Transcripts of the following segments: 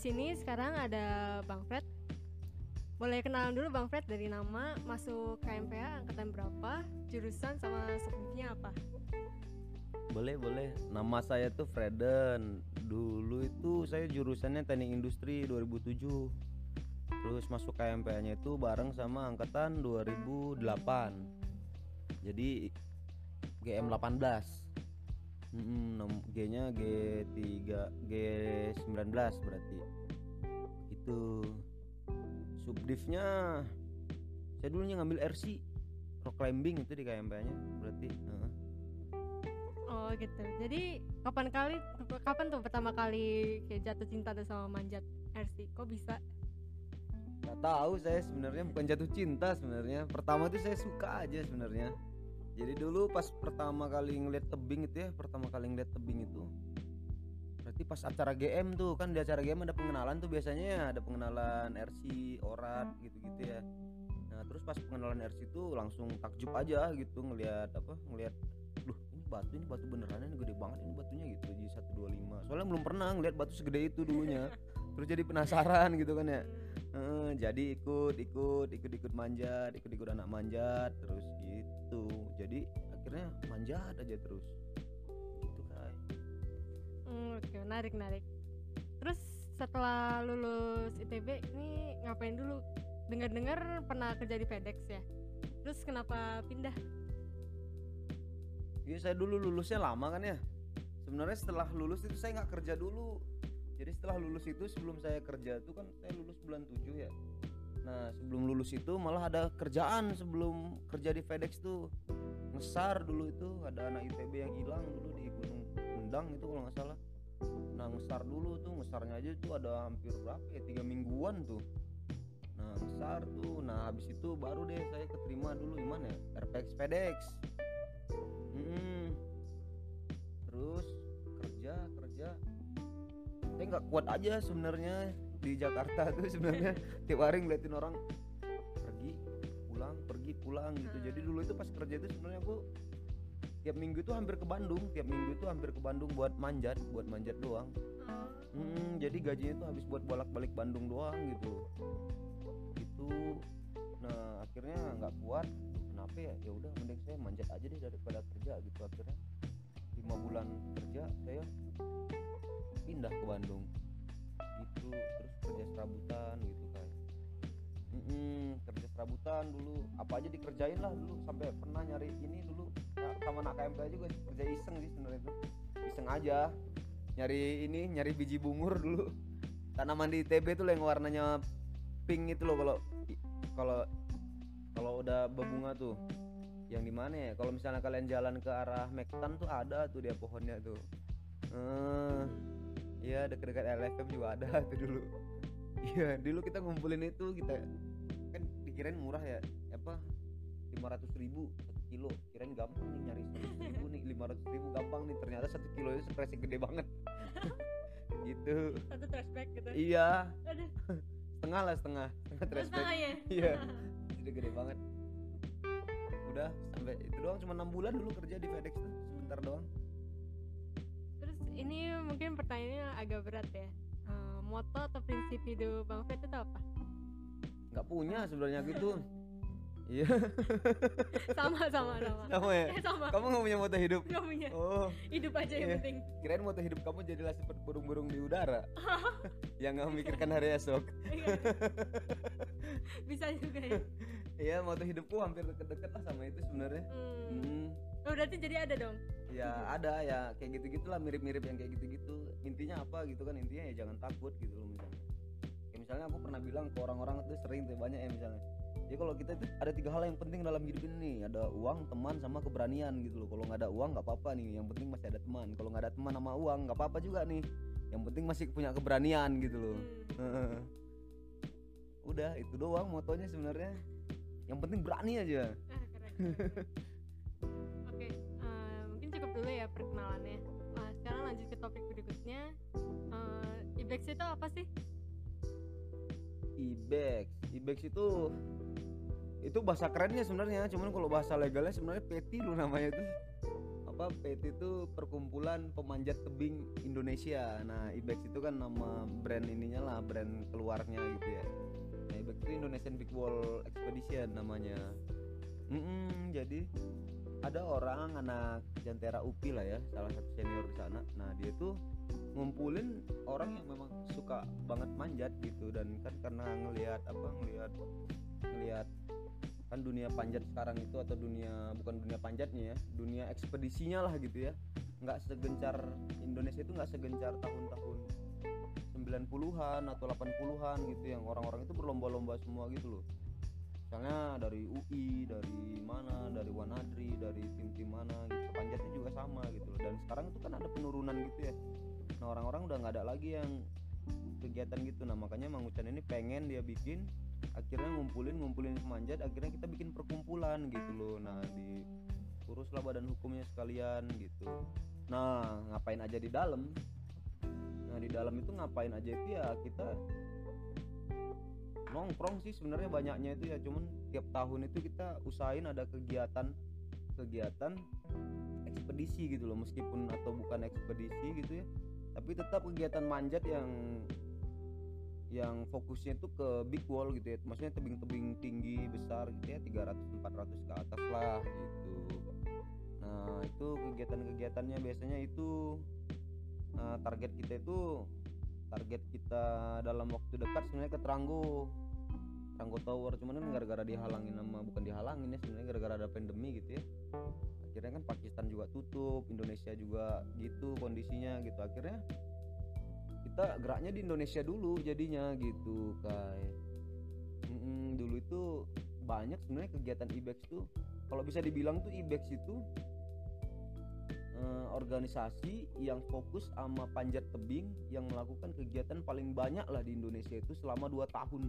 sini sekarang ada Bang Fred. Boleh kenalan dulu Bang Fred dari nama, masuk KMPA angkatan berapa, jurusan sama subjeknya apa? Boleh, boleh. Nama saya tuh Freden. Dulu itu saya jurusannya Teknik Industri 2007. Terus masuk KMPA-nya itu bareng sama angkatan 2008. Jadi GM 18. Hmm, G-nya G3, G19 berarti. Itu. Subdivnya saya dulunya ngambil RC rock climbing itu di KMPA-nya berarti. heeh. Oh gitu. Jadi kapan kali kapan tuh pertama kali kayak jatuh cinta tuh sama manjat RC? Kok bisa? Gak tahu saya sebenarnya bukan jatuh cinta sebenarnya. Pertama tuh saya suka aja sebenarnya. Jadi dulu pas pertama kali ngeliat tebing itu ya, pertama kali ngeliat tebing itu. Berarti pas acara GM tuh kan di acara GM ada pengenalan tuh biasanya ya, ada pengenalan RC, orat gitu-gitu ya. Nah, terus pas pengenalan RC itu langsung takjub aja gitu ngelihat apa? Ngelihat duh ini batu ini batu beneran ini gede banget ini batunya gitu di 125 soalnya belum pernah ngeliat batu segede itu dulunya terus jadi penasaran gitu kan ya Jadi ikut ikut ikut ikut manjat ikut ikut anak manjat terus gitu jadi akhirnya manjat aja terus gitu kai Hmm, oke, menarik menarik. Terus setelah lulus ITB ini ngapain dulu? Dengar-dengar pernah kerja di FedEx ya. Terus kenapa pindah? Iya saya dulu lulusnya lama kan ya sebenarnya setelah lulus itu saya nggak kerja dulu jadi setelah lulus itu sebelum saya kerja itu kan saya lulus bulan 7 ya. Nah sebelum lulus itu malah ada kerjaan sebelum kerja di FedEx tuh. Ngesar dulu itu ada anak ITB yang hilang dulu di Gunung Endang itu kalau nggak salah. Nah ngesar dulu tuh ngesarnya aja tuh ada hampir berapa ya tiga mingguan tuh. Nah ngesar tuh. Nah habis itu baru deh saya keterima dulu di mana ya RPX FedEx nggak kuat aja sebenarnya di Jakarta tuh sebenarnya tiap hari ngeliatin orang pergi pulang pergi pulang gitu jadi dulu itu pas kerja itu sebenarnya aku tiap minggu itu hampir ke Bandung tiap minggu itu hampir ke Bandung buat manjat buat manjat doang Hmm, jadi gajinya itu habis buat bolak-balik Bandung doang gitu. Itu nah akhirnya nggak kuat. Kenapa ya? Ya udah mending saya manjat aja deh daripada kerja gitu akhirnya. Lima bulan kerja saya pindah ke Bandung. Gitu terus kerja serabutan gitu kan. Mm-mm, kerja serabutan dulu. Apa aja dikerjain lah dulu sampai pernah nyari ini dulu. Ya, sama anak KMP juga kerja iseng sih sebenarnya itu iseng aja. Nyari ini nyari biji bungur dulu. Tanaman di ITB tuh yang warnanya pink itu loh kalau kalau kalau udah berbunga tuh yang di mana ya? Kalau misalnya kalian jalan ke arah Mektan tuh ada tuh dia pohonnya tuh. Eh ya dekat-dekat LFM juga ada tuh dulu. Iya dulu kita ngumpulin itu kita kan dikirain murah ya. Apa? 500 ribu satu kilo. Kirain gampang nih nyari 100 ribu nih 500 ribu gampang nih. Ternyata satu kilo itu stresnya gede banget. Gitu. Satu flashback gitu. iya. Setengah lah setengah. Setengah trash bag. ya? iya. Jadi gede banget udah sampai itu doang cuma enam bulan dulu kerja di FedEx tuh sebentar doang Terus ini mungkin pertanyaannya agak berat ya. Eh, moto atau prinsip hidup Bang Fred itu apa? nggak punya sebenarnya gitu iya Sama sama sama. sama ya sama. kamu nggak punya moto hidup Gak punya. oh Hidup aja yang Iya. penting. kirain moto hidup kamu jadilah seperti burung-burung di udara yang nggak memikirkan hari esok. Iya. Bisa juga ya. Iya moto hidupku hampir deket-deket lah sama itu sebenarnya. Hmm. hmm. Oh, berarti jadi ada dong. ya ada ya. Kayak gitu gitulah mirip-mirip yang kayak gitu-gitu. Intinya apa gitu kan? Intinya ya jangan takut gitu loh misalnya. Kayak misalnya aku pernah bilang ke orang-orang itu sering tuh banyak ya misalnya. Ya kalau kita itu ada tiga hal yang penting dalam hidup ini nih. Ada uang teman sama keberanian gitu loh. Kalau nggak ada uang nggak apa-apa nih. Yang penting masih ada teman. Kalau nggak ada teman sama uang nggak apa-apa juga nih yang penting masih punya keberanian gitu loh Hmm. udah itu doang motonya sebenarnya yang penting berani aja Ah, keren. keren. Oke, eh, mungkin cukup dulu ya perkenalannya. Nah, sekarang lanjut ke topik berikutnya. Eh, IBEX itu apa sih? Ibex Ibex itu itu bahasa kerennya sebenarnya cuman kalau bahasa legalnya sebenarnya PETI lu namanya itu apa PETI itu perkumpulan pemanjat tebing Indonesia. Nah IBEX itu kan nama brand ininya lah brand keluarnya gitu ya. Nah IBEX itu Indonesian Big Wall Expedition namanya. Mm-mm, jadi ada orang anak Jantera UPI lah ya salah satu senior di sana. Nah dia tuh ngumpulin orang yang memang suka banget manjat gitu. Dan kan karena ngelihat apa ngelihat ngelihat kan dunia panjat sekarang itu atau dunia bukan dunia panjatnya ya dunia ekspedisinya lah gitu ya. Nggak segencar Indonesia itu nggak segencar tahun-tahun 90-an atau 80-an gitu yang orang-orang itu berlomba-lomba semua gitu loh. Misalnya dari UI dari mana dari Wanadri dari tim-tim mana gitu panjatnya juga sama gitu loh. Dan sekarang itu kan ada penurunan gitu ya. Nah orang-orang udah nggak ada lagi yang kegiatan gitu. Nah makanya Mang Ucan ini pengen dia bikin akhirnya ngumpulin ngumpulin pemanjat akhirnya kita bikin perkumpulan gitu loh. Nah di uruslah badan hukumnya sekalian gitu. Nah ngapain aja di dalam? Nah di dalam itu ngapain aja itu ya kita nongkrong sih sebenarnya banyaknya itu ya. Cuman tiap tahun itu kita usahain ada kegiatan kegiatan ekspedisi gitu loh. Meskipun atau bukan ekspedisi gitu ya. Tapi tetap kegiatan manjat yang yang fokusnya itu ke big wall gitu ya. Maksudnya tebing-tebing tinggi besar gitu ya 300 400 ke atas lah gitu. Nah itu kegiatan-kegiatannya biasanya itu nah, target kita itu target kita dalam waktu dekat sebenarnya ke Tranggo. Tranggo Tower cuman kan gara-gara dihalangin sama bukan dihalangin ya sebenarnya gara-gara ada pandemi gitu ya. Akhirnya kan Pakistan juga tutup Indonesia juga gitu kondisinya gitu. Akhirnya kita geraknya di Indonesia dulu jadinya gitu kayak Mm-mm, dulu itu banyak sebenarnya kegiatan IBEX tuh. Kalau bisa dibilang tuh IBEX itu eh, organisasi yang fokus sama panjat tebing yang melakukan kegiatan paling banyak lah di Indonesia itu selama 2 tahun.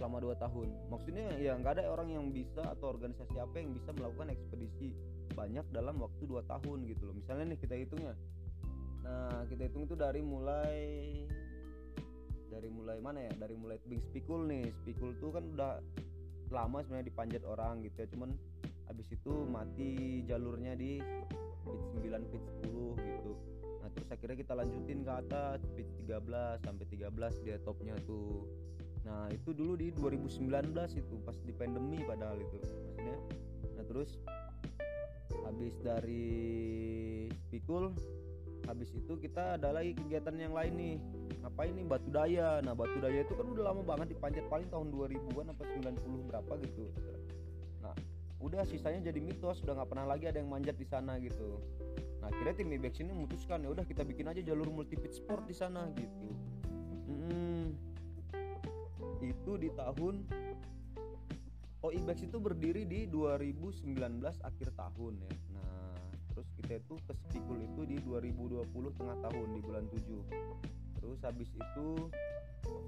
Selama 2 tahun. Maksudnya ya nggak ada orang yang bisa atau organisasi apa yang bisa melakukan ekspedisi banyak dalam waktu 2 tahun gitu loh. Misalnya nih kita hitungnya nah kita hitung itu dari mulai dari mulai mana ya? Dari mulai tebing spikul nih. Spikul tuh kan udah lama sebenarnya dipanjat orang gitu ya. Cuman habis itu mati jalurnya di pit 9 pit 10 gitu. Nah terus akhirnya kita lanjutin ke atas pit 13 sampai 13 dia topnya tuh. Nah itu dulu di 2019 itu pas di pandemi padahal itu maksudnya. Nah terus habis dari spikul habis itu kita ada lagi kegiatan yang lain nih. Ngapain nih batu daya? Nah batu daya itu kan udah lama banget dipanjat paling tahun 2000-an apa 90 berapa gitu. Nah udah sisanya jadi mitos udah nggak pernah lagi ada yang manjat di sana gitu. Nah akhirnya tim Ibex ini memutuskan ya udah kita bikin aja jalur multi sport di sana gitu. Hmm, itu di tahun Oh Ibex itu berdiri di 2019 akhir tahun ya terus kita itu ke Spikul itu di 2020 tengah tahun di bulan 7 terus habis itu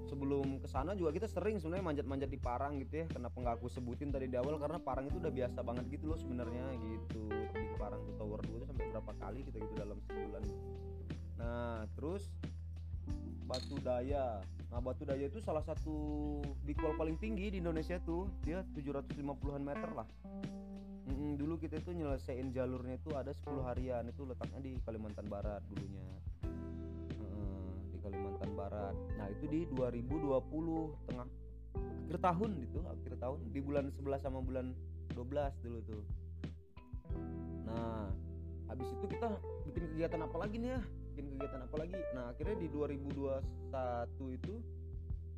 sebelum ke sana juga kita sering sebenarnya manjat-manjat di Parang gitu ya. Kenapa nggak aku sebutin tadi di awal? Karena Parang itu udah biasa banget gitu loh sebenarnya gitu. Di Parang tuh Tower 2 tuh sampai berapa kali kita gitu dalam sebulan. Nah terus Batu Daya. Nah Batu Daya itu salah satu wall paling tinggi di Indonesia tuh. Dia 750-an meter lah Mm, dulu kita itu nyelesain jalurnya itu ada 10 harian itu letaknya di Kalimantan Barat dulunya. Mm, di Kalimantan Barat. Nah itu di 2020 tengah akhir tahun gitu akhir tahun di bulan 11 sama bulan 12 dulu tuh nah habis itu kita bikin kegiatan apa lagi nih ya? Bikin kegiatan apa lagi? Nah akhirnya di 2021 itu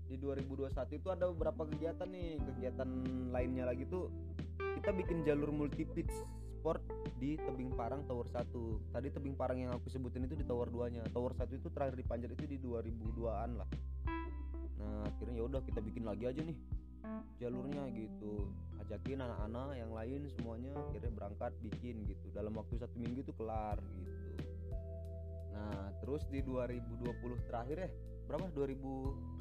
di 2021 itu ada beberapa kegiatan nih. Kegiatan lainnya lagi tuh kita bikin jalur multi pitch sport di tebing parang tower 1 tadi tebing parang yang aku sebutin itu di tower 2 nya tower 1 itu terakhir dipanjat itu di 2002an lah. Nah akhirnya ya udah kita bikin lagi aja nih jalurnya gitu. Ajakin anak-anak yang lain semuanya akhirnya berangkat bikin gitu. Dalam waktu satu minggu itu kelar gitu. Nah terus di 2020 terakhir ya berapa? 2000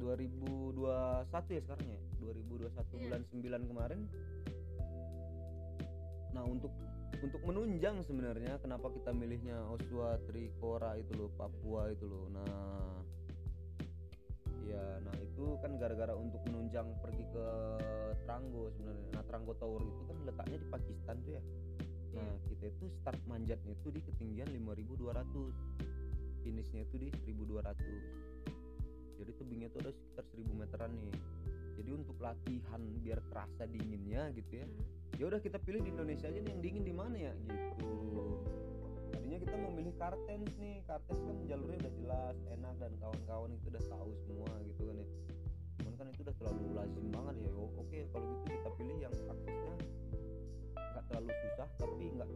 2021 ya sekarang ya 2021 Iya. bulan 9 kemarin nah untuk untuk menunjang sebenarnya kenapa kita milihnya Osua Trikora itu loh Papua itu loh nah Iya, nah itu kan gara-gara untuk menunjang pergi ke Tranggo sebenarnya. Nah, Tranggo Tower itu kan letaknya di Pakistan tuh ya. Nah, Iya. kita itu start manjatnya itu di ketinggian 5200. Finishnya itu di 1200. Jadi tebingnya itu ada sekitar 1000 meteran nih. Jadi untuk latihan biar kerasa dinginnya gitu ya. Hmm. Ya udah kita pilih di Indonesia aja nih yang dingin di mana ya gitu. Tadinya kita mau milih Kartens nih. Kartens kan jalurnya udah jelas, enak dan kawan-kawan itu udah tahu semua gitu kan ya. Cuman kan itu udah terlalu lazim banget ya. Oke, kalau gitu kita pilih yang aksesnya nggak terlalu susah tapi nggak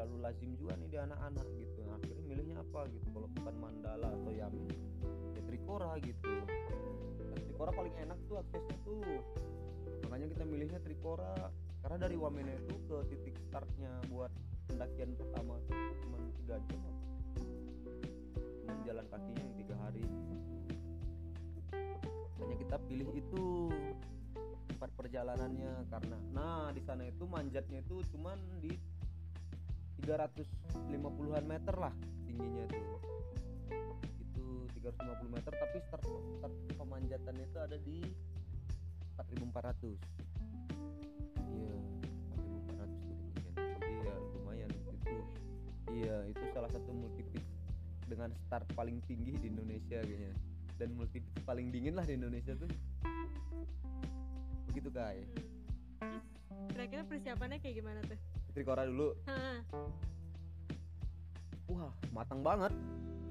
terlalu lazim juga nih di anak-anak gitu. Nah, akhirnya milihnya apa gitu? Kalau bukan Mandala atau Yamin, ya Trikora gitu. Nah, Trikora paling enak tuh aksesnya tuh. Makanya kita milihnya Trikora karena dari Wamena itu ke titik startnya buat pendakian pertama tuh cuma tiga jam apa? cuman jalan kakinya yang tiga hari makanya kita pilih itu tempat perjalanannya karena nah di sana itu manjatnya itu cuman di 350-an meter lah tingginya itu. Itu 350 meter tapi start start pemanjatannya itu ada di 4400 iya 4400 tuh ketinggian jadi ya lumayan itu. Iya itu salah satu multipit dengan start paling tinggi di Indonesia kayaknya. Dan multipit paling dingin lah di Indonesia tuh. Begitu kai Hmm. Kira-kira persiapannya kayak gimana tuh? Trikora dulu. Wah matang banget.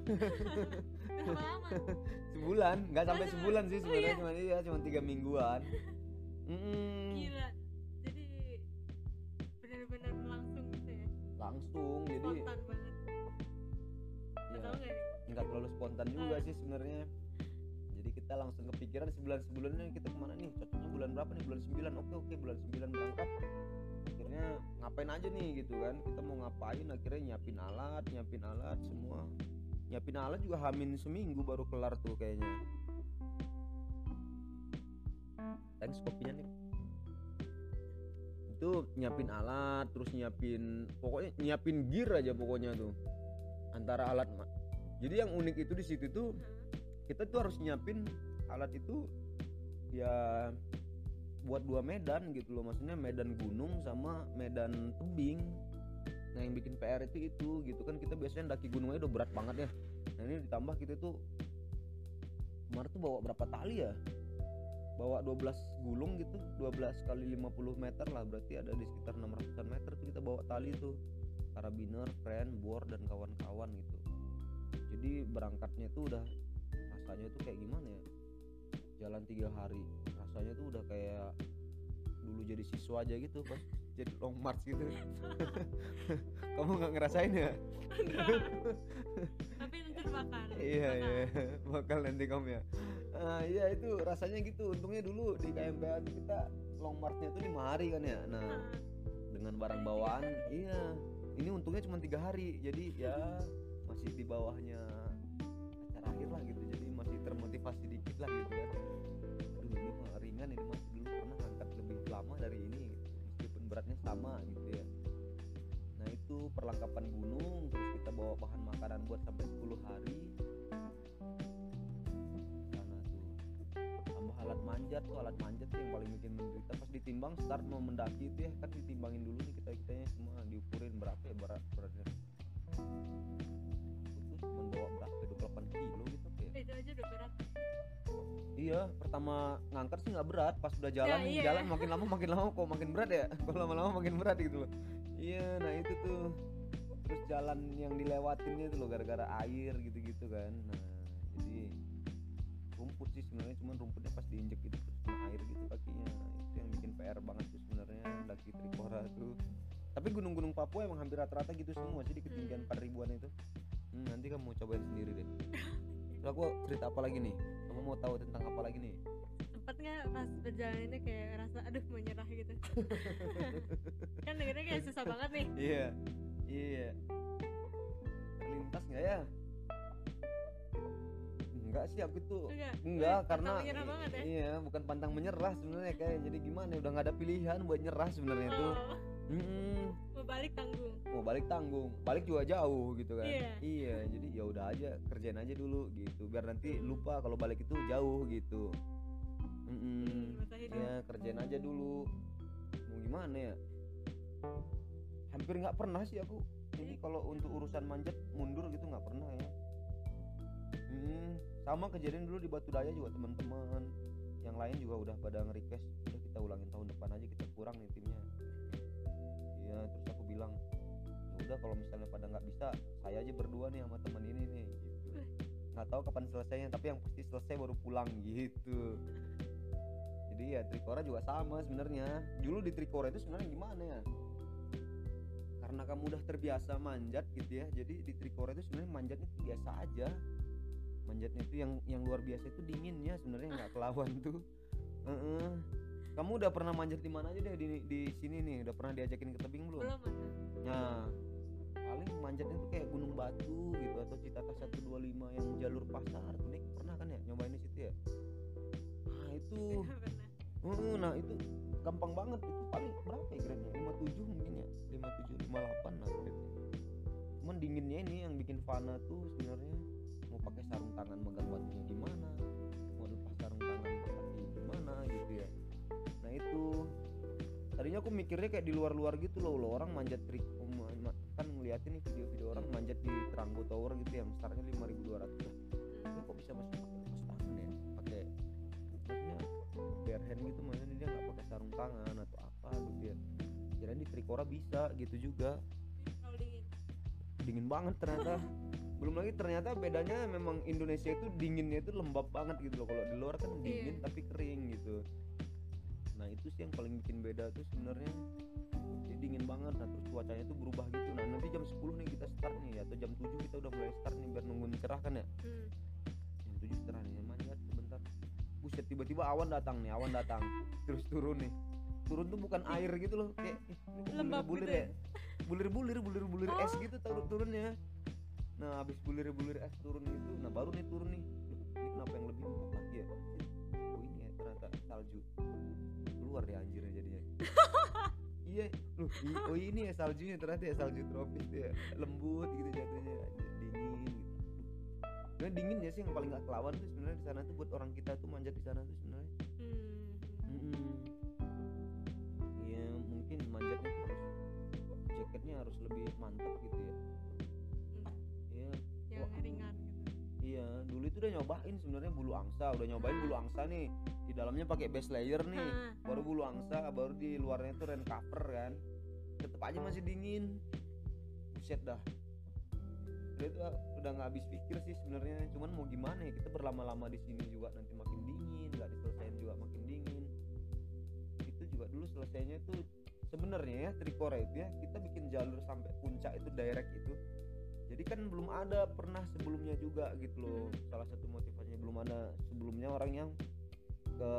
Berapa lama? sebulan nggak sampai Oh, sebulan sih oh sebenarnya iya? cuman iya cuma tiga mingguan. Mm-mm. Gila. Jadi benar-benar langsung gitu ya. langsung jadi Spontan banget. ya, Tahu nggak terlalu spontan juga sih sebenarnya. Jadi kita langsung kepikiran sebulan sebelumnya kita ke mana nih? Cocoknya bulan berapa nih? Bulan 9 oke oke bulan 9 berangkat akhirnya ngapain aja nih? Gitu kan. Kita mau ngapain? Akhirnya nyiapin alat nyiapin alat semua. Nyiapin alat juga hamin seminggu baru kelar tuh kayaknya. Thanks kopinya nih. Itu nyiapin alat terus nyiapin pokoknya nyiapin gear aja pokoknya tuh. Antara alat ma- jadi yang unik itu di situ tuh Hah? kita tuh harus nyiapin alat itu ya buat dua medan gitu loh. Maksudnya medan gunung sama medan tebing. Nah yang bikin PR itu itu gitu. Kan kita biasanya daki gunungnya udah berat banget ya. Nah ini ditambah kita tuh kemarin tuh bawa berapa tali ya? Bawa 12 gulung gitu 12 kali 50 meter lah. Berarti ada di sekitar 600 meter tuh kita bawa tali tuh. Karabiner, friend, bor dan kawan-kawan gitu. Jadi berangkatnya tuh udah rasanya tuh kayak gimana ya? Jalan tiga hari rasanya tuh udah kayak dulu jadi siswa aja gitu pas jadi long march gitu. Kamu nggak ngerasain ya? Tapi nanti bakar. iya iya. Bakal nanti kamu ya. Ah, iya itu rasanya gitu. Untungnya dulu di KMPA kita long marchnya tuh lima hari kan ya? Nah dengan barang bawaan iya. Ini untungnya cuma tiga hari. Jadi ya masih di bawahnya acara akhir lah gitu. Jadi masih termotivasi dikit lah gitu kan ini ringan ini mah dulu pernah ngangkat lebih lama dari ini meskipun beratnya sama gitu ya. Nah itu perlengkapan gunung terus kita bawa bahan makanan buat sampai 10 hari. Sana tuh? Tambah alat manjat tuh alat manjat tuh yang paling bikin menderita pas ditimbang start mau mendaki itu ya. Kan ditimbangin dulu nih kita kitanya semua diukurin berapa ya berat beratnya. Itu cuma bawa berapa 28 kilo gitu Itu aja udah berat. iya pertama ngangkat sih nggak berat. Pas udah jalan Ya, iya. jalan makin lama makin lama kok makin berat ya? Kok lama-lama makin berat gitu loh. Iya nah itu tuh. Terus jalan yang dilewatinnya itu loh gara-gara air gitu-gitu kan. Nah jadi rumput sih sebenarnya cuman rumputnya pas diinjek itu terus kena air gitu kakinya. Nah, itu yang bikin PR banget tuh sebenarnya daki Trikora tuh tapi gunung-gunung Papua emang hampir rata-rata gitu semua sih di ketinggian Hmm. 4 ribuan itu. Hmm, nanti kamu cobain sendiri deh aku cerita apa lagi nih kamu mau tahu tentang apa lagi nih Sempet nggak pas berjalan ini kayak rasa aduh mau nyerah gitu. kan dengernya kayak susah banget nih. Iya, iya. Terlintas nggak ya? Enggak sih aku tuh. Enggak. Enggak Pantang karena menyerah banget ya. iya bukan pantang menyerah sebenarnya kayak jadi gimana ya, udah nggak ada pilihan buat nyerah sebenarnya tuh. Mm-mm. mau balik tanggung. Mau balik tanggung. Balik juga jauh gitu kan. Iya. iya jadi ya udah aja kerjain aja dulu gitu. Biar nanti lupa kalau balik itu jauh gitu. Mm-mm. masa hidup ya kerjain aja dulu. Mau gimana ya? Hampir nggak pernah sih aku. Ini kalau untuk urusan manjat mundur gitu nggak pernah ya. Hmm, sama kejadian dulu di Batu Daya juga teman-teman. Yang lain juga udah pada nge-request. Udah kita ulangin tahun depan aja kita kurang nih timnya iya terus aku bilang ya udah kalau misalnya pada nggak bisa saya aja berdua nih sama teman ini nih gitu. Nggak tahu kapan selesainya tapi yang pasti selesai baru pulang gitu. Jadi ya Trikora juga sama sebenarnya. Dulu di Trikora itu sebenarnya gimana ya? Karena kamu udah terbiasa manjat gitu ya jadi di Trikora itu sebenarnya manjatnya tuh biasa aja. Manjatnya itu yang yang luar biasa itu dinginnya sebenarnya nggak kelawan tuh. Heeh. Kamu udah pernah manjat di mana aja deh di di sini nih udah pernah diajakin ke tebing belum belum Nah, paling manjatnya tuh kayak Gunung Batu gitu atau Citata 125 yang jalur pasar tuh Nik pernah kan ya nyobain di situ ya? Nah, itu Heeh, nah itu gampang banget itu paling berapa ya grade-nya? 57 mungkin ya. 57 58 lah grade-nya. Cuman dinginnya ini yang bikin fana tuh sebenarnya mau pakai sarung tangan megang batunya gimana? Nah, itu tadinya aku mikirnya kayak di luar-luar gitu loh, loh orang manjat trik kan ngeliatin nih video-video orang manjat di Tranggo Tower gitu yang startnya 5200 ini kok bisa masih pakai lepas tangan ya? Pakai maksudnya bare hand gitu maksudnya dia nggak pakai sarung tangan atau apa gitu ya. Kirain di Trikora bisa gitu juga. Dingin. Dingin banget ternyata. Belum lagi ternyata bedanya memang Indonesia itu dinginnya itu lembab banget gitu loh. Kalau di luar kan dingin Iya. tapi kering gitu nah itu sih yang paling bikin beda tuh sebenarnya. Jadi dingin banget nah terus cuacanya tuh berubah gitu. Nah nanti jam 10 nih kita start nih atau jam 7 kita udah mulai start nih biar nungguin cerah kan ya? Hmm. jam 7 cerah nih manjat sebentar. Buset tiba-tiba awan datang nih awan datang. Terus turun nih. Turun tuh bukan air gitu loh kayak Lembab bulir-bulir gitu ya? bulir-bulir bulir-bulir es Oh. gitu turun turunnya nah habis bulir-bulir es turun itu nah baru nih turun nih. Loh, ini kenapa yang lebih empuk lagi ya? Oh ini ya ternyata salju keluar ya anjirnya jadinya iya i- oh ini ya saljunya ternyata ya salju tropis ya lembut gitu jatuhnya dingin gitu Sebenarnya dinginnya sih yang paling gak kelawan tuh sebenarnya di sana tuh buat orang kita tuh manjat di sana tuh sebenarnya Hmm. Mm-mm. Iya mungkin manjatnya harus jaketnya harus lebih mantap gitu ya. Iya, yang ringan gitu iya. Dulu itu udah nyobain sebenarnya bulu angsa, udah nyobain bulu angsa nih. Di dalamnya pakai base layer nih. Hah. Baru bulu angsa, baru di luarnya tuh rain cover kan. Tetep aja masih dingin. Buset dah. Itu udah nggak habis pikir sih sebenarnya. Cuman mau gimana ya? Kita berlama-lama di sini juga nanti makin dingin, nggak diselesain juga makin dingin. Itu juga dulu selesainya itu sebenarnya ya Trikora itu ya kita bikin jalur sampai puncak itu direct itu. Jadi kan belum ada pernah sebelumnya juga gitu loh. Salah satu motivasinya belum ada sebelumnya orang yang ke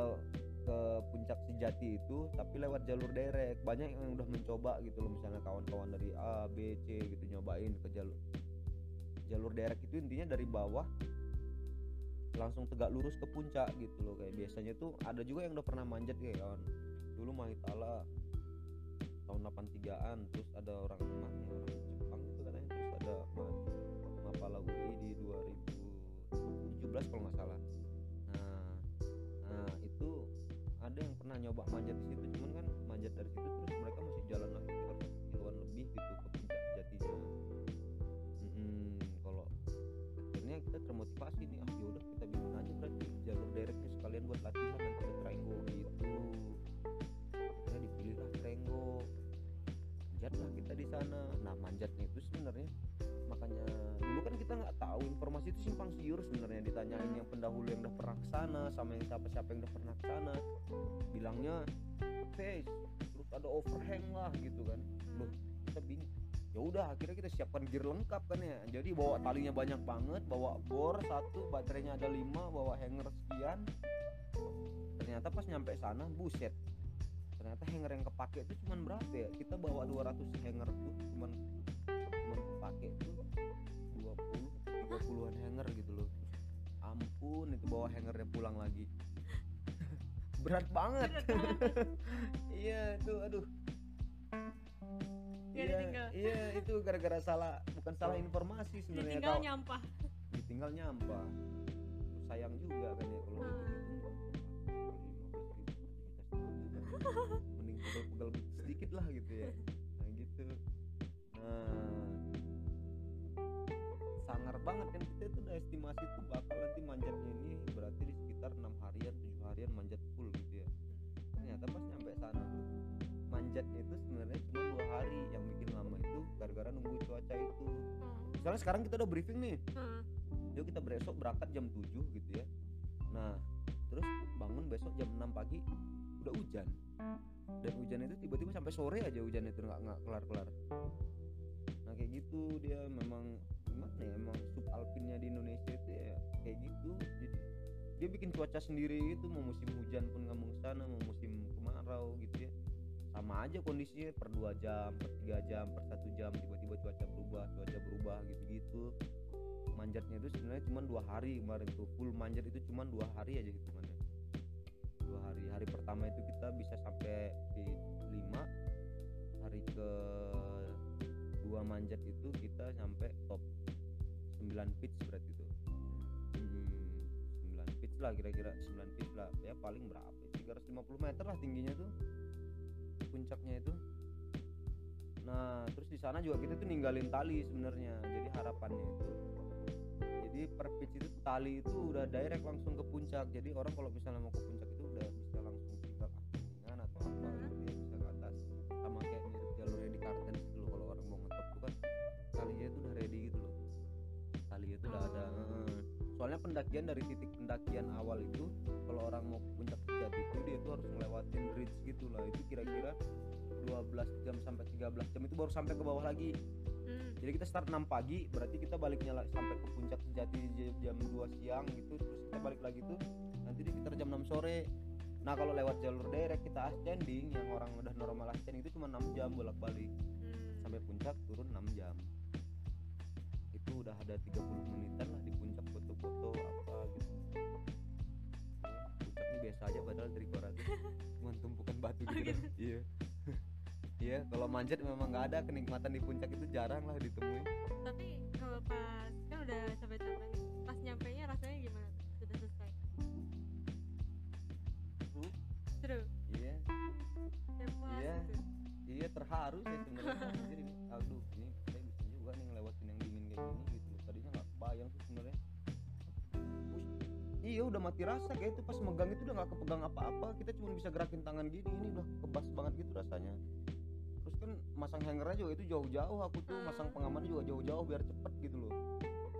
ke puncak sejati itu tapi lewat jalur direct banyak yang udah mencoba gitu loh misalnya kawan-kawan dari A B C gitu nyobain ke jalur jalur direct itu intinya dari bawah langsung tegak lurus ke puncak gitu loh kayak biasanya tuh ada juga yang udah pernah manjat kayak kawan. Dulu Mahitala tahun 83an terus ada orang mana ya, orang Jepang itu katanya terus ada Ma- Mapala UI di 2017 kalau nggak salah ada yang pernah nyoba manjat di situ cuman kan manjat dari situ terus mereka masih jalan lagi sekitar kiloan lebih gitu ke puncak jatinya Mm-mm, kalau akhirnya kita termotivasi nih ah yaudah kita bikin aja berarti jalur directnya sekalian buat latihan nanti ke Trenggo gitu. Akhirnya dipilihlah Trenggo. Manjatlah kita di sana. Nah manjatnya itu sebenarnya kita nggak tahu informasi itu simpang siur sebenarnya. Ditanyain yang pendahulu yang udah pernah ke sana sama yang siapa siapa yang udah pernah ke sana. Bilangnya face terus ada overhang lah gitu kan. Loh kita bingung. Ya udah akhirnya kita siapkan gear lengkap kan ya. Jadi bawa talinya banyak banget bawa bor satu baterainya ada lima bawa hanger sekian. Ternyata pas nyampe sana buset. Ternyata hanger yang kepake itu cuman berapa ya? Kita bawa 200 hanger tuh cuman cuman kepake tuh 20 30-an hanger gitu loh. Ampun itu bawa hangernya pulang lagi. Berat banget. Berat banget. iya itu aduh. Iya, ditinggal. iya itu gara-gara salah bukan salah informasi sebenarnya ditinggal kau nyampah. Ditinggal nyampah. Sayang juga kan ya kalau Hmm. mending pegel-pegel sedikit lah gitu ya. Nah gitu. Nah sangar banget kan. Kita itu udah estimasi tuh bakal nanti manjatnya ini berarti di sekitar enam harian tujuh harian manjat full gitu ya. Ternyata pas nyampe sana tuh manjatnya itu sebenarnya cuma dua hari. Yang bikin lama itu gara-gara nunggu cuaca itu. Misalnya sekarang kita udah briefing nih. Heeh. yuk kita besok berangkat jam 7 gitu ya. Nah terus bangun besok jam 6 pagi udah hujan. Dan hujan itu tiba-tiba sampai sore aja hujan itu nggak nggak kelar-kelar. Nah kayak gitu dia memang gimana ya emang subalpinnya di Indonesia itu ya kayak gitu. Jadi dia bikin cuaca sendiri itu mau musim hujan pun nggak mau sana mau musim kemarau gitu ya. Sama aja kondisinya per dua jam per tiga jam per satu jam tiba-tiba cuaca berubah cuaca berubah gitu-gitu. Manjatnya itu sebenarnya cuma dua hari kemarin tuh full manjat itu cuma dua hari aja hitungannya dua hari. Hari pertama itu kita bisa sampai di lima. Hari ke dua manjat itu kita sampai top 9 pitch berarti itu. Hmm, 9 pitch lah kira-kira 9 pitch lah. Ya paling berapa 350 meter lah tingginya tuh. Puncaknya itu. Nah terus di sana juga kita tuh ninggalin tali sebenarnya jadi harapannya itu. Jadi per pitch itu tali itu udah direct langsung ke puncak. Jadi orang kalau misalnya mau ke puncak itu udah bisa langsung tinggal angkringan atau apa soalnya pendakian dari titik pendakian awal itu kalau orang mau ke puncak Jati itu dia tuh harus ngelewatin bridge gitu lah itu kira-kira 12 jam sampai 13 jam itu baru sampai ke bawah lagi. Hmm. jadi kita start 6 pagi berarti kita baliknya sampai ke puncak sejati j- jam 2 siang gitu terus kita balik lagi tuh nanti di sekitar jam 6 sore. Nah kalau lewat jalur direct kita ascending yang orang udah normal ascending itu cuma 6 jam bolak balik Hmm. sampai puncak turun 6 jam. Itu udah ada 30 menitan lah di puncak gitu. Iya. Iya kalau manjat memang nggak ada kenikmatan di puncak itu jarang lah ditemui. Tapi kalau pas kan udah capek-capek nih. Pas nyampe nya rasanya gimana sudah selesai? Seru. seru? Iya. Ya Iya. iya terharu sih sebenarnya. Aduh iya udah mati rasa. Kayak itu pas megang itu udah nggak kepegang apa-apa. Kita cuma bisa gerakin tangan gini. Ini udah kebas banget gitu rasanya. Terus kan masang hangernya juga itu jauh-jauh. Aku tuh masang pengaman juga jauh-jauh biar cepet gitu loh.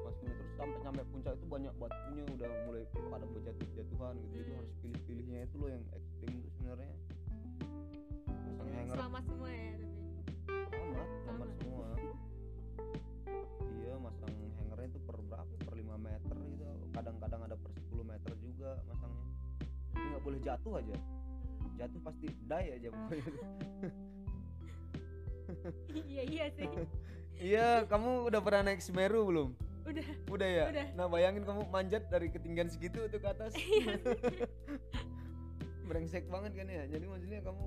Masuknya terus sampai nyampe puncak itu banyak batunya. Udah mulai pada berjatuh-jatuhan gitu. Jadi Hmm. harus pilih-pilihnya itu loh yang ekstrim tuh sebenarnya. Masang hanger. selamat semua ya tapi amat amat Selamat. semua nggak boleh jatuh aja. Jatuh pasti die aja pokoknya. Iya iya sih. Iya kamu udah pernah naik Semeru belum? Udah. Udah ya? Udah. nah bayangin kamu manjat dari ketinggian segitu tuh ke atas. Iya. brengsek banget kan ya? Jadi maksudnya kamu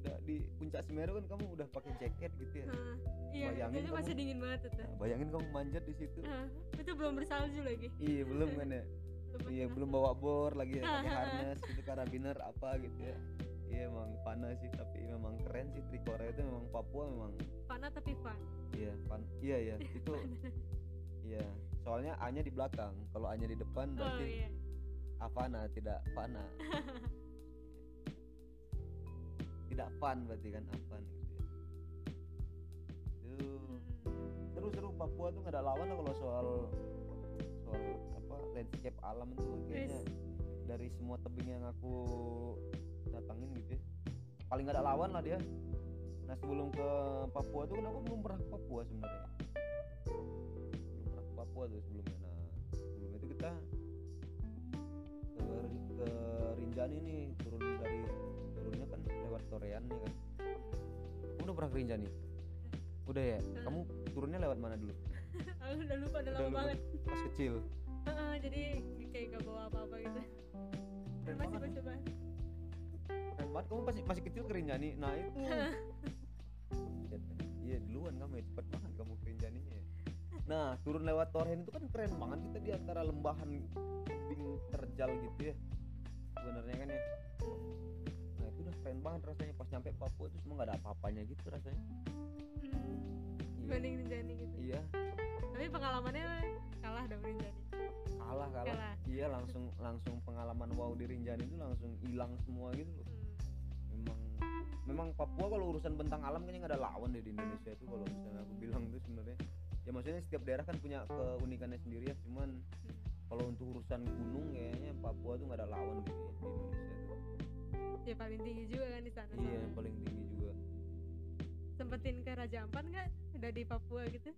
udah di puncak Semeru kan kamu udah pakai jaket gitu ya? Iya Bayangin itu kamu. masih dingin banget itu Nah, bayangin kamu manjat di situ. Itu belum bersalju lagi. Iya belum kan ya iya pakai belum bawa bor lagi ya pakai harness gitu karabiner apa gitu ya. Iya emang panas sih tapi memang keren sih Trikora itu memang Papua memang Fana tapi fun. Iya pan iya iya itu iya soalnya A nya di belakang. Kalau A nya di depan oh berarti iya. Avana tidak Fana. Tidak fun berarti kan Avan gitu ya. Tuh, Hmm. seru-seru Papua tuh nggak ada lawan lah kalau soal soal apa landscape alam tuh kayaknya dari semua tebing yang aku datangin gitu ya. Paling nggak ada lawan lah dia. Nah sebelum ke Papua tuh kan aku belum pernah ke Papua sebenarnya. Belum pernah ke Papua tuh sebelumnya. Nah sebelum itu kita ke, ke Rinjani nih turun dari turunnya kan lewat Torean nih kan. Kamu udah pernah ke Rinjani? Udah. Ya? Kamu turunnya lewat mana dulu? Aku udah lupa udah Udah lama lupa. banget. Pas kecil Heeh, jadi kayak gak bawa apa-apa gitu. Keren masih coba. Keren banget. Kamu masih masih kecil ke Rinjani nah itu iya duluan kamu ya. Cepet banget kamu ke Rinjaninya ya. nah turun lewat Torhen itu kan keren banget kita di antara lembahan tebing terjal gitu ya. Sebenarnya kan ya. Nah itu udah keren banget rasanya. Pas nyampe Papua itu semua nggak ada apa-apanya gitu rasanya. Hmm, iya. Dibanding Rinjani gitu. Iya. Tapi pengalamannya kalah dong Rinjani kalah kalah. Kalah. iya langsung langsung pengalaman wow di Rinjani itu langsung hilang semua gitu loh. Hmm. memang memang Papua kalau urusan bentang alam kayaknya nggak ada lawan deh di Indonesia itu kalau misalnya aku bilang tuh sebenarnya. Ya maksudnya setiap daerah kan punya keunikannya sendiri ya cuman Hmm. kalau untuk urusan gunung kayaknya Papua tuh nggak ada lawan di, di Indonesia tuh. Ya paling tinggi juga kan di sana iya yang paling tinggi juga. Sempetin ke Raja Ampat nggak? Udah di Papua gitu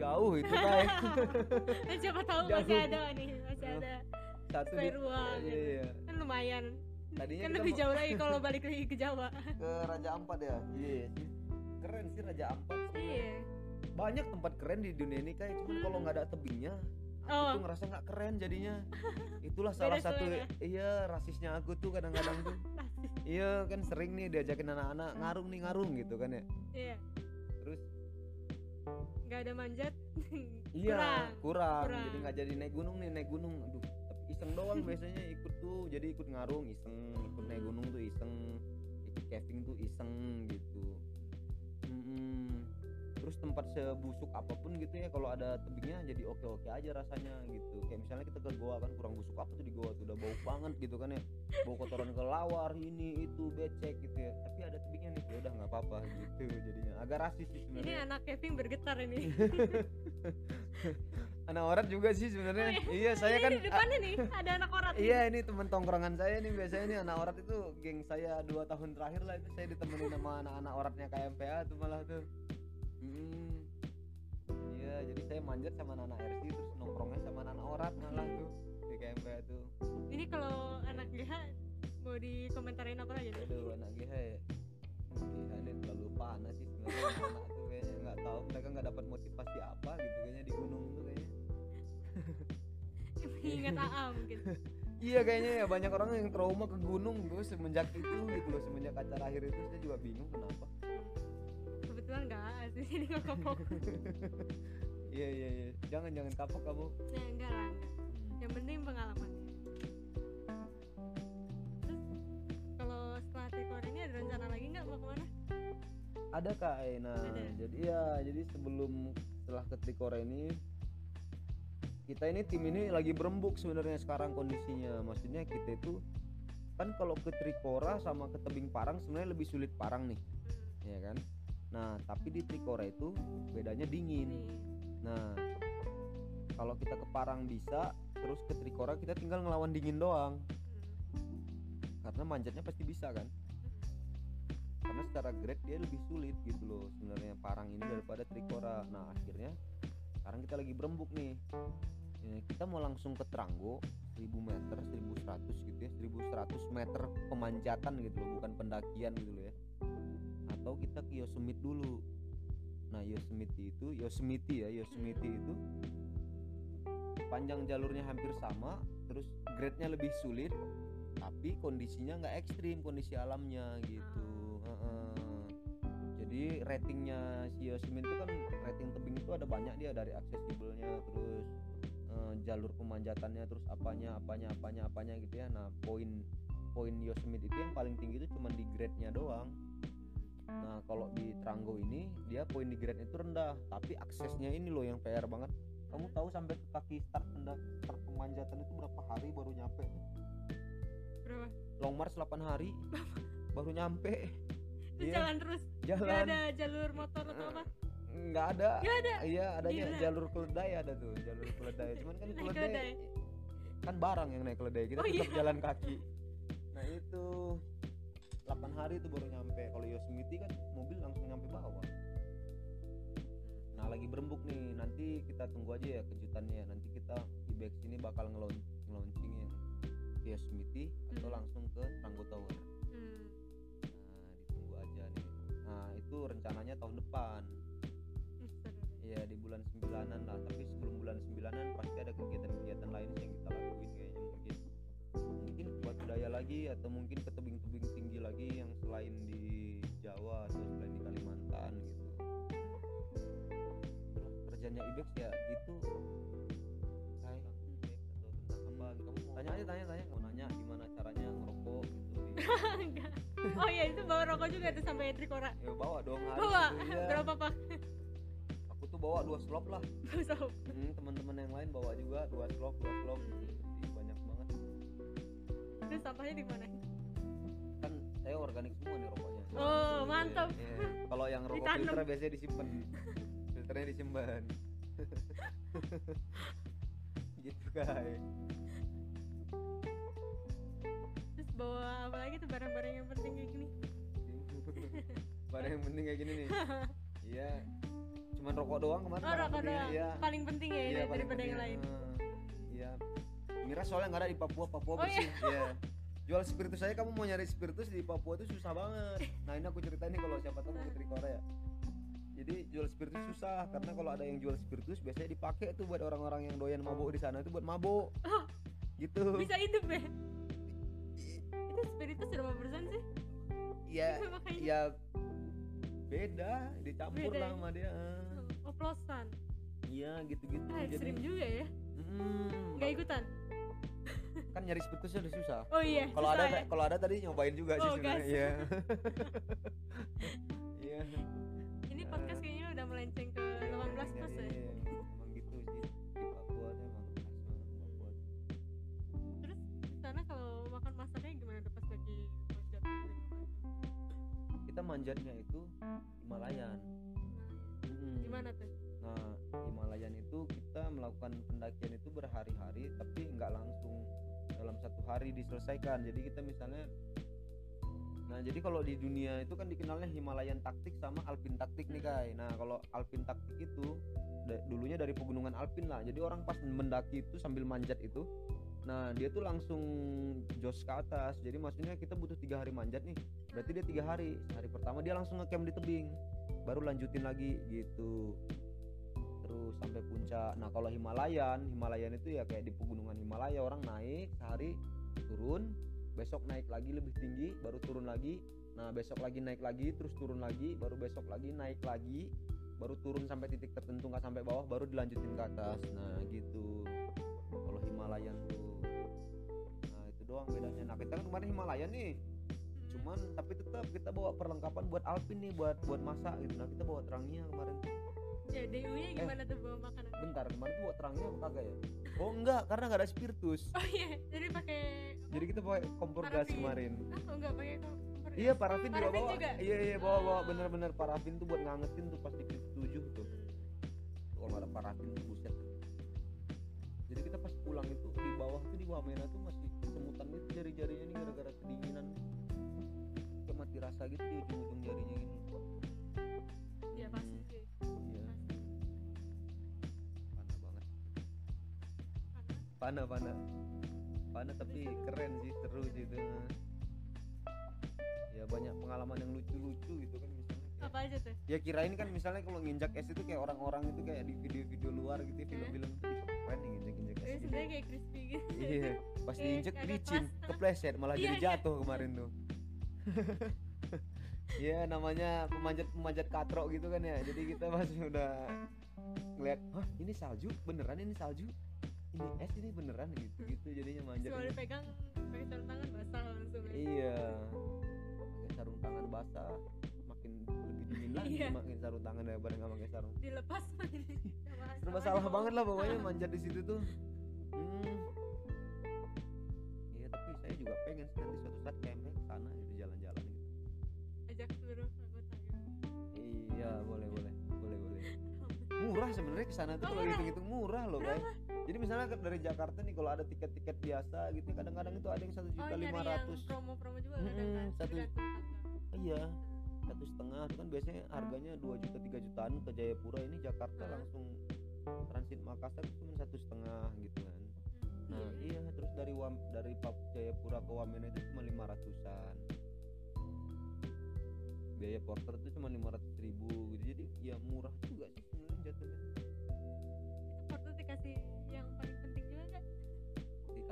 jauh itu eh, siapa tahu Jauh. masih ada nih masih ada satu di spare uang iya, gitu. iya. kan lumayan. Tadinya kan lebih jauh lagi kalau balik lagi ke Jawa. Ke Raja Ampat ya? Iya sih. Keren sih Raja Ampat iya. Banyak tempat keren di dunia ini kayak cuman kalau nggak ada tebingnya aku Oh. tuh ngerasa nggak keren jadinya. Itulah Beda salah satu selera. iya rasisnya aku tuh kadang-kadang tuh. Iya kan sering nih diajakin anak-anak ngarung nih ngarung gitu kan ya. Iya nggak ada manjat. Iya kurang. kurang, kurang. jadi nggak jadi naik gunung nih naik gunung. Aduh tapi iseng doang biasanya ikut tuh. Jadi ikut ngarung iseng. Ikut naik gunung tuh iseng. Ikut camping tuh iseng gitu. Mm-mm. Terus tempat sebusuk apa pun gitu ya kalau ada tebingnya jadi oke oke aja rasanya gitu. Kayak misalnya kita ke goa kan kurang busuk apa tuh di goa tuh udah bau banget gitu kan ya. Bau kotoran kelawar ini itu becek gitu ya. Tapi ada tebingnya nih ya udah nggak apa-apa gitu jadinya. Agak rasis sih ini sebenarnya. anak Kevin bergetar ini. Anak orat juga sih sebenarnya. Oh, iya. Saya Ini kan di depannya nih ada anak orang Iya ini temen tongkrongan saya nih biasanya nih anak orat itu geng saya dua tahun terakhir lah itu saya ditemenin sama anak-anak oratnya KMPA tuh malah tuh. Hmm. Iya jadi saya manjat sama anak RC terus nongkrongnya sama anak orat malah tuh di KMPA tuh. ini kalau anak GH mau dikomentarin apa lagi nih Aduh anak GH ya. GH ini terlalu panas sih sebenarnya anak tuh kayaknya nggak tahu mereka nggak dapat motivasi apa gitu kayaknya di gunung tuh kayaknya. ingat AA mungkin Iya kayaknya ya banyak orang yang trauma ke gunung tuh semenjak itu gitu loh semenjak acara akhir itu saya juga bingung kenapa. Kebetulan nggak AA sih ini nggak kapok Iya iya iya. Jangan jangan kapok kamu. nah enggak lah enggak. yang penting pengalaman terus kalau setelah trikor ini ada rencana lagi nggak mau ke mana Ada kak Nah Ada. jadi ya jadi sebelum setelah ke Trikora ini kita ini tim ini lagi berembuk sebenarnya sekarang kondisinya. Maksudnya kita itu kan kalau ke Trikora sama ke tebing Parang sebenarnya lebih sulit Parang nih, ya kan? Nah tapi di Trikora itu bedanya dingin. Nah, kalau kita ke Parang bisa, terus ke Trikora kita tinggal ngelawan dingin doang. Karena manjatnya pasti bisa kan? Karena secara grade dia lebih sulit gitu loh sebenarnya Parang ini daripada Trikora. Nah, akhirnya sekarang kita lagi berembuk nih. Ya, kita mau langsung ke Tranggo 1000 meter, 1100 gitu ya, 1100 meter pemanjatan gitu loh, bukan pendakian gitu loh ya. Atau kita ke Yosemite dulu. Nah, Yosemite itu Yosemite ya, Yosemite itu panjang jalurnya hampir sama, terus grade-nya lebih sulit, tapi kondisinya nggak ekstrim kondisi alamnya gitu. Heeh. Jadi ratingnya si Yosemite itu kan rating tebing itu ada banyak dia dari aksesibelnya, terus eh, jalur pemanjatannya, terus apanya, apanya, apanya, apanya gitu ya. Nah, poin poin Yosemite itu yang paling tinggi itu cuma di grade-nya doang. Nah kalau di Tranggo ini dia poin di grade itu rendah, tapi aksesnya ini loh yang PR banget. Kamu tahu sampai ke kaki start pendak start pemanjatan itu berapa hari baru nyampe? berapa Long March 8 hari baru nyampe. terus Iya, jalan terus Jalan ada jalur motor atau apa nggak ada. nggak ada Iya adanya Gila. jalur keledai ada tuh jalur keledai. Cuman kan keledai keledai. kan barang yang naik keledai kita Oh, tetap iya. jalan kaki. Nah itu 8 hari itu baru nyampe. Kalau Yosemite kan mobil langsung nyampe bawah. Nah lagi berembuk nih, nanti kita tunggu aja ya kejutannya. Nanti kita Ibex ini bakal ngelon- nge-launching yang ke Yosemite atau Hmm. langsung ke Tranggo Tower. Hmm. Nah ditunggu aja nih. Nah itu rencananya tahun depan. Ya di bulan sembilanan lah. Tapi sebelum bulan sembilanan pasti ada kegiatan-kegiatan lain yang kita lakuin kayaknya mungkin. Mungkin ke Batu Daya lagi atau mungkin ke tebing-tebing tinggi lagi yang selain di Jawa atau selain di Kalimantan gitu. kerjanya Ibex ya gitu Hai. Tanya aja tanya tanya. Mau nanya gimana caranya ngerokok gitu. Enggak. oh iya itu bawa rokok juga tuh sampai Trikora ya bawa dong harus bawa. iya. berapa pak? Aku tuh bawa dua slop lah. So, hmm, teman-teman yang lain bawa juga dua slop dua slop. Jadi banyak banget. Terus sampahnya di mana saya organik semua nih rokoknya. Oh, mantap. Iya. kalau yang rokok Ditanam. filter biasanya disimpan. Filternya disimpan. Gitu kai. Terus bawa apa lagi tuh barang-barang yang penting kayak gini? Barang yang penting kayak gini nih. Iya. Cuman rokok doang kemarin oh rokok doang. Iya. Paling penting ya iya paling daripada yang lain. Iya. Miras soalnya nggak ada di Papua Papua Oh, bersih. Iya jual spiritus saya kamu mau nyari spiritus di Papua itu susah banget. Nah ini aku ceritain nih kalau siapa tahu putri Korea jadi jual spiritus susah karena kalau ada yang jual spiritus biasanya dipakai tuh buat orang-orang yang doyan mabuk di sana itu buat mabuk. Oh. gitu. bisa hidup ya? Itu spiritus berapa persen sih? Ya ya beda dicampur Beda lah ya? sama dia oplosan. Iya gitu-gitu ah, ekstrim juga ya? Mm, nggak ikutan kan nyari spiritusnya udah susah. Oh iya kalau ada ya? kalau ada tadi nyobain juga sih Oh, sebenarnya. gas. iya. Iya. Ini podcast kayaknya udah melenceng ke 18 plus ya? Iya, emang gitu sih. Di Papua tuh emang khas banget Papua. Terus di sana kalau makan masaknya gimana tuh pas lagi manjat kita manjatnya itu Himalayan. Mm. gimana tuh? Nah, Himalayan itu kita melakukan pendakian itu berhari-hari tapi nggak langsung dalam satu hari diselesaikan. Jadi kita misalnya Nah, jadi kalau di dunia itu kan dikenalnya Himalayan taktik sama Alpin taktik nih, Kai. Nah, kalau Alpin taktik itu dulunya dari pegunungan Alpin lah. Jadi orang pas mendaki itu sambil manjat itu Nah, dia tuh langsung jos ke atas. Jadi maksudnya kita butuh tiga hari manjat nih. Berarti dia tiga hari. Hari pertama dia langsung ngecamp di tebing, baru lanjutin lagi gitu terus sampai puncak. Nah kalau Himalayan, Himalayan itu ya kayak di pegunungan Himalaya orang naik sehari turun, besok naik lagi lebih tinggi, baru turun lagi. Nah besok lagi naik lagi, terus turun lagi, baru besok lagi naik lagi, baru turun sampai titik tertentu nggak sampai bawah, baru dilanjutin ke atas. Nah gitu. Kalau Himalayan tuh, nah itu doang bedanya. Nah kita kan kemarin Himalayan nih, cuman tapi tetap kita bawa perlengkapan buat alpin nih, buat buat masak gitu. Nah kita bawa terangnya kemarin. Ya DU nya gimana tuh bawa makanan? bentar kemarin tuh buat terangnya apa kagak ya? Oh enggak karena nggak ada spiritus. Oh iya jadi pakai jadi kita pakai kompor gas Parafin. kemarin. Ah oh enggak pakai kompor iya parafin juga bawa. juga? iya iya bawa bawa. Oh. bener-bener parafin tuh buat ngangetin tuh pas di tujuh tuh. Kalau nggak ada parafin tuh buset. Jadi kita pas pulang itu di bawah tuh di bawah merah tuh masih semutan gitu jari-jarinya nih gara-gara kedinginan. Kayak mati rasa gitu di ujung-ujung jarinya gini ya pasti panah panah panah tapi keren sih seru sih itu. Ya banyak pengalaman yang lucu-lucu gitu kan misalnya kayak- apa aja tuh? Ya kirain kan misalnya kalau nginjak es itu kayak orang-orang itu kayak di video-video luar gitu ya, film-film tuh ih, keren nih nginjak-nginjak es Jadi gitu. sebenarnya kayak crispy gitu. Iya pas diinjek agak licin kepleset malah Iya, jadi iya. jatuh kemarin tuh. Iya namanya pemanjat pemanjat katrok gitu kan ya. Jadi kita masih udah ngeliat hah ini salju? Beneran ini salju ini es ini beneran gitu gitu jadinya manjat Cuma dipegang pakai sarung tangan basah langsung ya. Iya. Pakai sarung tangan basah makin lebih dingin lagi Iya. makin sarung tangan daripada nggak pakai sarung. dilepas Serba salah banget lah pokoknya manjat di situ tuh. Hmm. Iya tapi saya juga pengen nanti suatu saat campnya ke sana gitu jalan-jalan gitu. ajak seluruh anggota gitu Iya boleh boleh boleh boleh. Murah sebenarnya ke sana tuh Oh, kalau hitung-hitung murah loh, Bay. Jadi misalnya dari Jakarta nih kalau ada tiket-tiket biasa gitu kadang-kadang itu ada yang satu oh juta nyari lima yang ratus. promo-promo juga kan satu- tanggal. Iya, satu setengah itu kan biasanya harganya 2 juta 3 jutaan ke Jayapura ini Jakarta Hmm. langsung transit Makassar itu cuma satu setengah gitu kan nah Hmm. iya terus dari Wam, dari Pap Jayapura ke Wamena itu cuma lima ratusan biaya porter itu cuma lima ratus ribu gitu jadi ya murah juga sih sebenarnya jatuhnya itu porter dikasih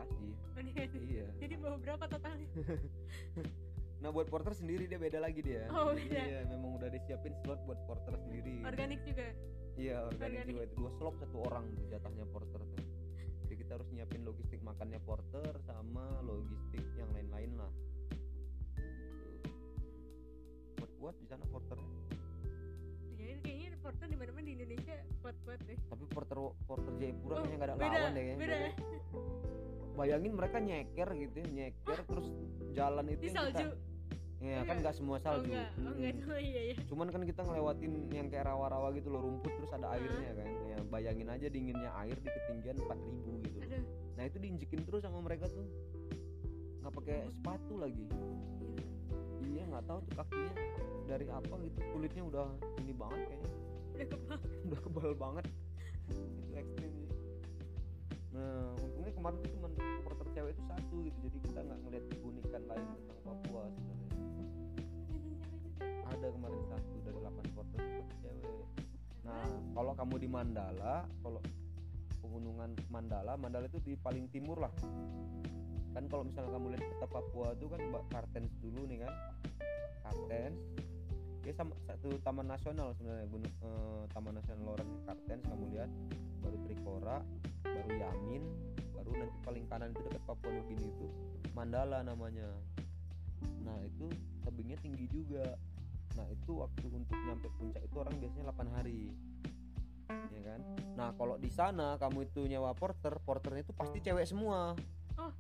dikasih. iya. Jadi bawa berapa totalnya? Nah buat porter sendiri dia beda lagi dia. Oh, Jadi beda. iya memang udah disiapin slot buat porter sendiri. Organik juga? Iya organik Organik. jiwa itu dua slop satu orang tuh jatahnya porter tuh. Jadi kita harus nyiapin logistik makannya porter sama logistik yang lain-lain lah. Gitu. buat buat di sana porternya. Ya kayaknya reporter di mana mana di Indonesia kuat-kuat deh. Tapi porter porter Jayapura Oh, kayaknya nggak ada beda, lawan deh kayaknya. beda. Bayangin mereka nyeker gitu ya nyeker terus jalan itu di salju. kita ya kan Enggak. nggak semua oh salju. enggak oh enggak Mm-mm. oh iya iya. Cuman kan kita ngelewatin yang kayak rawa-rawa gitu loh rumput terus ada Hah? airnya kan. Ya bayangin aja dinginnya air di ketinggian 4000 gitu. Aduh. Nah itu diinjekin terus sama mereka tuh. Nggak pakai sepatu lagi. Iya nggak tahu tuh kakinya dari apa gitu. Kulitnya udah ini banget kayaknya. Udah kebal. Udah kebal banget. Itu ekstrim sih. Nah untungnya kemarin tuh cuma supporter cewek itu satu gitu jadi kita nggak ngeliat keunikan lain tentang Papua sebenarnya. Ada kemarin satu dari 8 supporter cewek. Nah kalau kamu di Mandala kalau pegunungan Mandala Mandala itu di paling timur lah. Kan kalau misalnya kamu lihat peta Papua itu kan Mbak Kartens dulu nih kan? Kartens. Ya sama satu taman nasional sebenarnya gunung eh, taman nasional Loren Kartens kamu lihat. Baru Trikora baru Yamin baru nanti paling kanan itu dekat Papua Nugini itu. Mandala namanya. Nah itu tebingnya tinggi juga. Nah itu waktu untuk nyampe puncak itu orang biasanya 8 hari. Ya kan? Nah kalau di sana kamu itu nyewa porter porternya itu pasti cewek semua. Oh.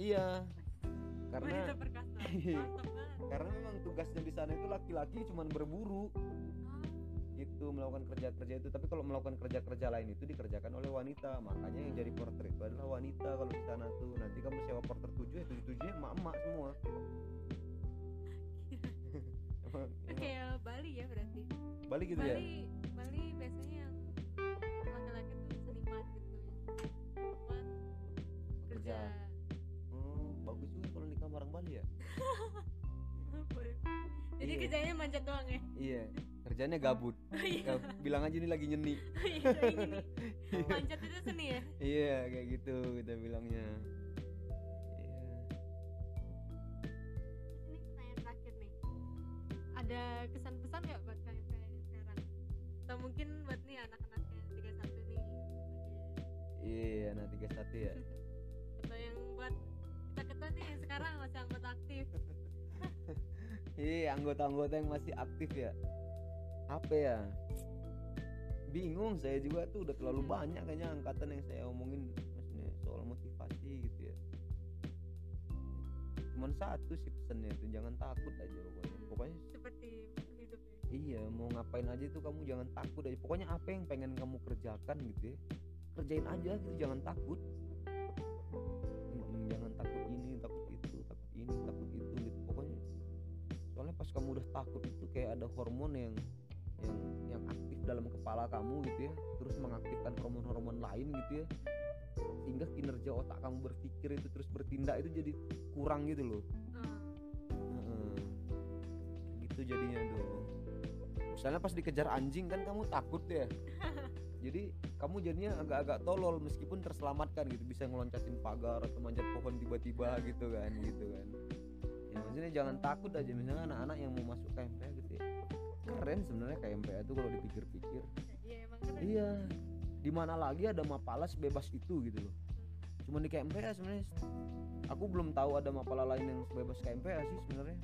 iya. Karena karena memang tugasnya di sana itu laki-laki cuman berburu itu melakukan kerja-kerja itu. Tapi kalau melakukan kerja-kerja lain itu dikerjakan oleh wanita. Makanya yang jadi porter itu adalah wanita kalau di sana tuh. Nanti kamu sewa porter tujuh ya tujuh tujuhnya emak-emak semua. Emang- kayak Bali ya berarti? Balik gitu ya? Bali Bali biasanya yang laki-laki tuh seniman gitu. Perempuan kerja. Hmm, bagus juga kalau nikah orang Bali ya? Jadi Iya. kerjanya manjat doang ya? Iya kerjanya gabut. Iya. Ya, bilang aja ini lagi nyeni. Iya nih. manjat itu seni ya? Iya kayak gitu kita bilangnya. Iya. Terus ini pertanyaan terakhir nih. Ada kesan pesan nggak buat kalian kalian sekarang? Atau mungkin buat nih anak-anak yang tiga satu nih? Iya nah tiga satu ya. Atau yang buat kita kita nih yang sekarang masih anggota aktif? Iya anggota-anggota yang masih aktif ya Apa ya? Bingung saya juga tuh udah terlalu banyak kayaknya angkatan yang saya omongin Maksudnya soal motivasi gitu ya. Cuman satu sih pesannya itu jangan takut aja pokoknya. Pokoknya seperti hidup ya? Iya mau ngapain aja itu kamu jangan takut aja. Pokoknya apa yang pengen kamu kerjakan gitu ya Kerjain aja gitu jangan takut. Jangan takut ini takut itu takut ini takut itu gitu. Pokoknya soalnya pas kamu udah takut itu kayak ada hormon yang yang yang aktif dalam kepala kamu gitu ya. Terus mengaktifkan hormon-hormon lain gitu ya. Sehingga kinerja otak kamu berpikir itu terus bertindak itu jadi kurang gitu loh. Ah, Heeh. gitu jadinya tuh. Misalnya pas dikejar anjing kan kamu takut ya. Jadi kamu jadinya agak-agak tolol meskipun terselamatkan gitu. Bisa ngeloncatin pagar atau manjat pohon tiba-tiba gitu kan gitu kan. Ya maksudnya jangan takut aja. Misalnya anak-anak yang mau masuk KMPA gitu ya keren sebenarnya KMPA itu kalau dipikir-pikir. Iya emang keren. Iya. Di mana lagi ada mapala sebebas itu gitu loh. Cuma di KMPA sebenarnya aku belum tahu ada mapala lain yang sebebas KMPA sih sebenarnya.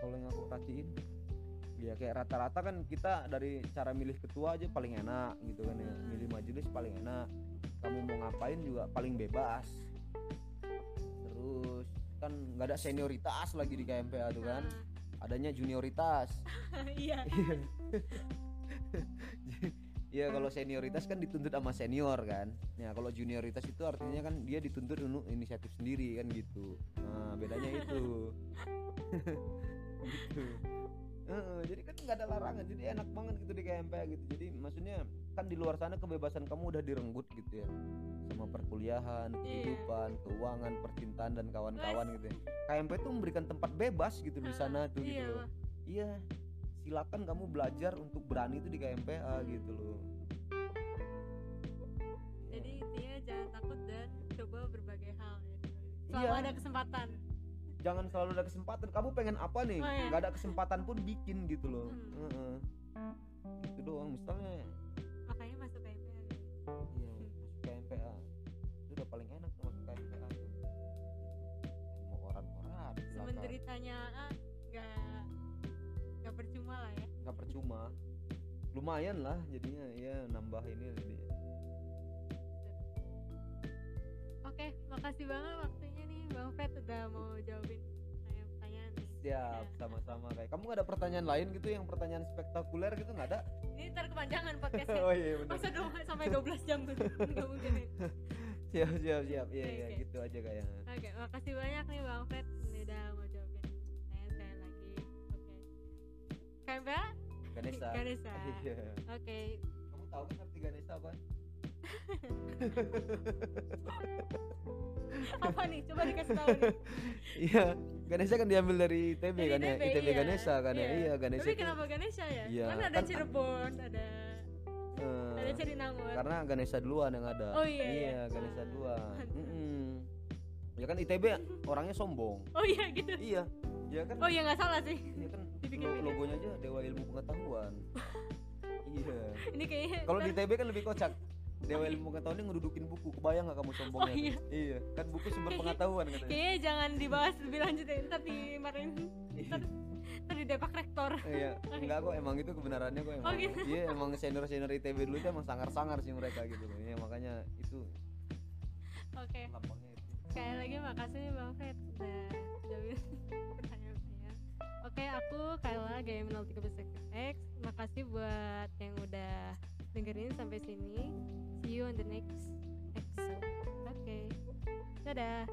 Kalau yang aku perhatiin. Ya kayak rata-rata kan kita dari cara milih ketua aja paling enak gitu kan ya. Milih majelis paling enak. Kamu mau ngapain juga paling bebas. Terus kan nggak ada senioritas lagi di KMPA tuh kan adanya junioritas Ah, iya Iya kalau senioritas kan dituntut sama senior kan. Nah kalau junioritas itu artinya kan dia dituntut untuk inisiatif sendiri kan gitu. Nah bedanya itu. gitu. Heeh, jadi kan nggak ada larangan, jadi enak banget gitu di KMP gitu. Jadi maksudnya kan di luar sana kebebasan kamu udah direnggut gitu ya sama perkuliahan, kehidupan, keuangan, percintaan dan kawan-kawan gitu. Ya. KMP itu memberikan tempat bebas gitu di sana tuh iya gitu. loh. Iya, silakan kamu belajar untuk berani itu di KMPA gitu loh. Iya. jadi intinya jangan takut dan coba berbagai hal ya selama Iya. ada kesempatan Jangan selalu ada kesempatan. Kamu pengen apa nih? Oh, iya. Gak ada kesempatan pun bikin gitu loh. Hmm. Heeh. Gitu doang misalnya makanya masuk ke MPA iya masuk ke MPA itu udah paling enak tuh masuk ke MPA tuh mau orang-orang silakan semenderitanya ah, nggak nggak percuma lah ya nggak percuma lumayan lah jadinya ya nambah ini jadinya oke makasih banget nih bang Fred udah mau jawabin pertanyaan-pertanyaan nih. Siap sama-sama kayak kamu nggak ada pertanyaan lain gitu yang pertanyaan spektakuler gitu? Nggak ada? Ini ntar kepanjangan podcastnya oh iya benar masa dua, sampai 12 jam tuh? Nggak mungkin ya. Siap siap siap. Iya iya gitu aja kayaknya Oke, makasih banyak nih Bang Fred ini udah mau jawabin saya sekali lagi. Oke. KMPA? Ganesha Ganesha. iya. Oke. kamu tahu kan arti Ganesha apa Apa nih? Coba dikasih tahu nih. iya Ganesha kan diambil dari ITB Dari kan ya ITB, iya. Ganesha kan ya iya Ganesha Tapi kenapa Ganesha ya? Iya, Kan ada kan- Cirebon, ada eh, ada Jatinangor. karena Ganesha duluan yang ada Oh, iya, iya. Ganesha Ah, duluan. Mm-mm. ya kan ITB orangnya sombong Oh iya gitu. iya ya kan Oh iya nggak salah sih. iya kan logonya aja Dewa Ilmu Pengetahuan iya Ini kayaknya kalau di ITB kan lebih kocak Dewa Ilmu Pengetahuan ini ngedudukin buku kebayang gak kamu sombongnya Oh, iya. iya kan buku sumber pengetahuan katanya kayaknya jangan dibahas lebih lanjut ya. Ntar dimarahin ntar, ntar di depak rektor. iya enggak kok emang itu kebenarannya kok emang Oh, gitu. iya emang senior senior ITB dulu itu emang sangar sangar sih mereka gitu loh iya makanya itu Oke. itu Sekali lagi makasih Bang Fred udah jawabin pertanyaan saya. Oke, aku Kayla Game 013XX. Makasih buat yang udah dengerin sampai sini. See you on the next episode. Oke. Okay. dadah.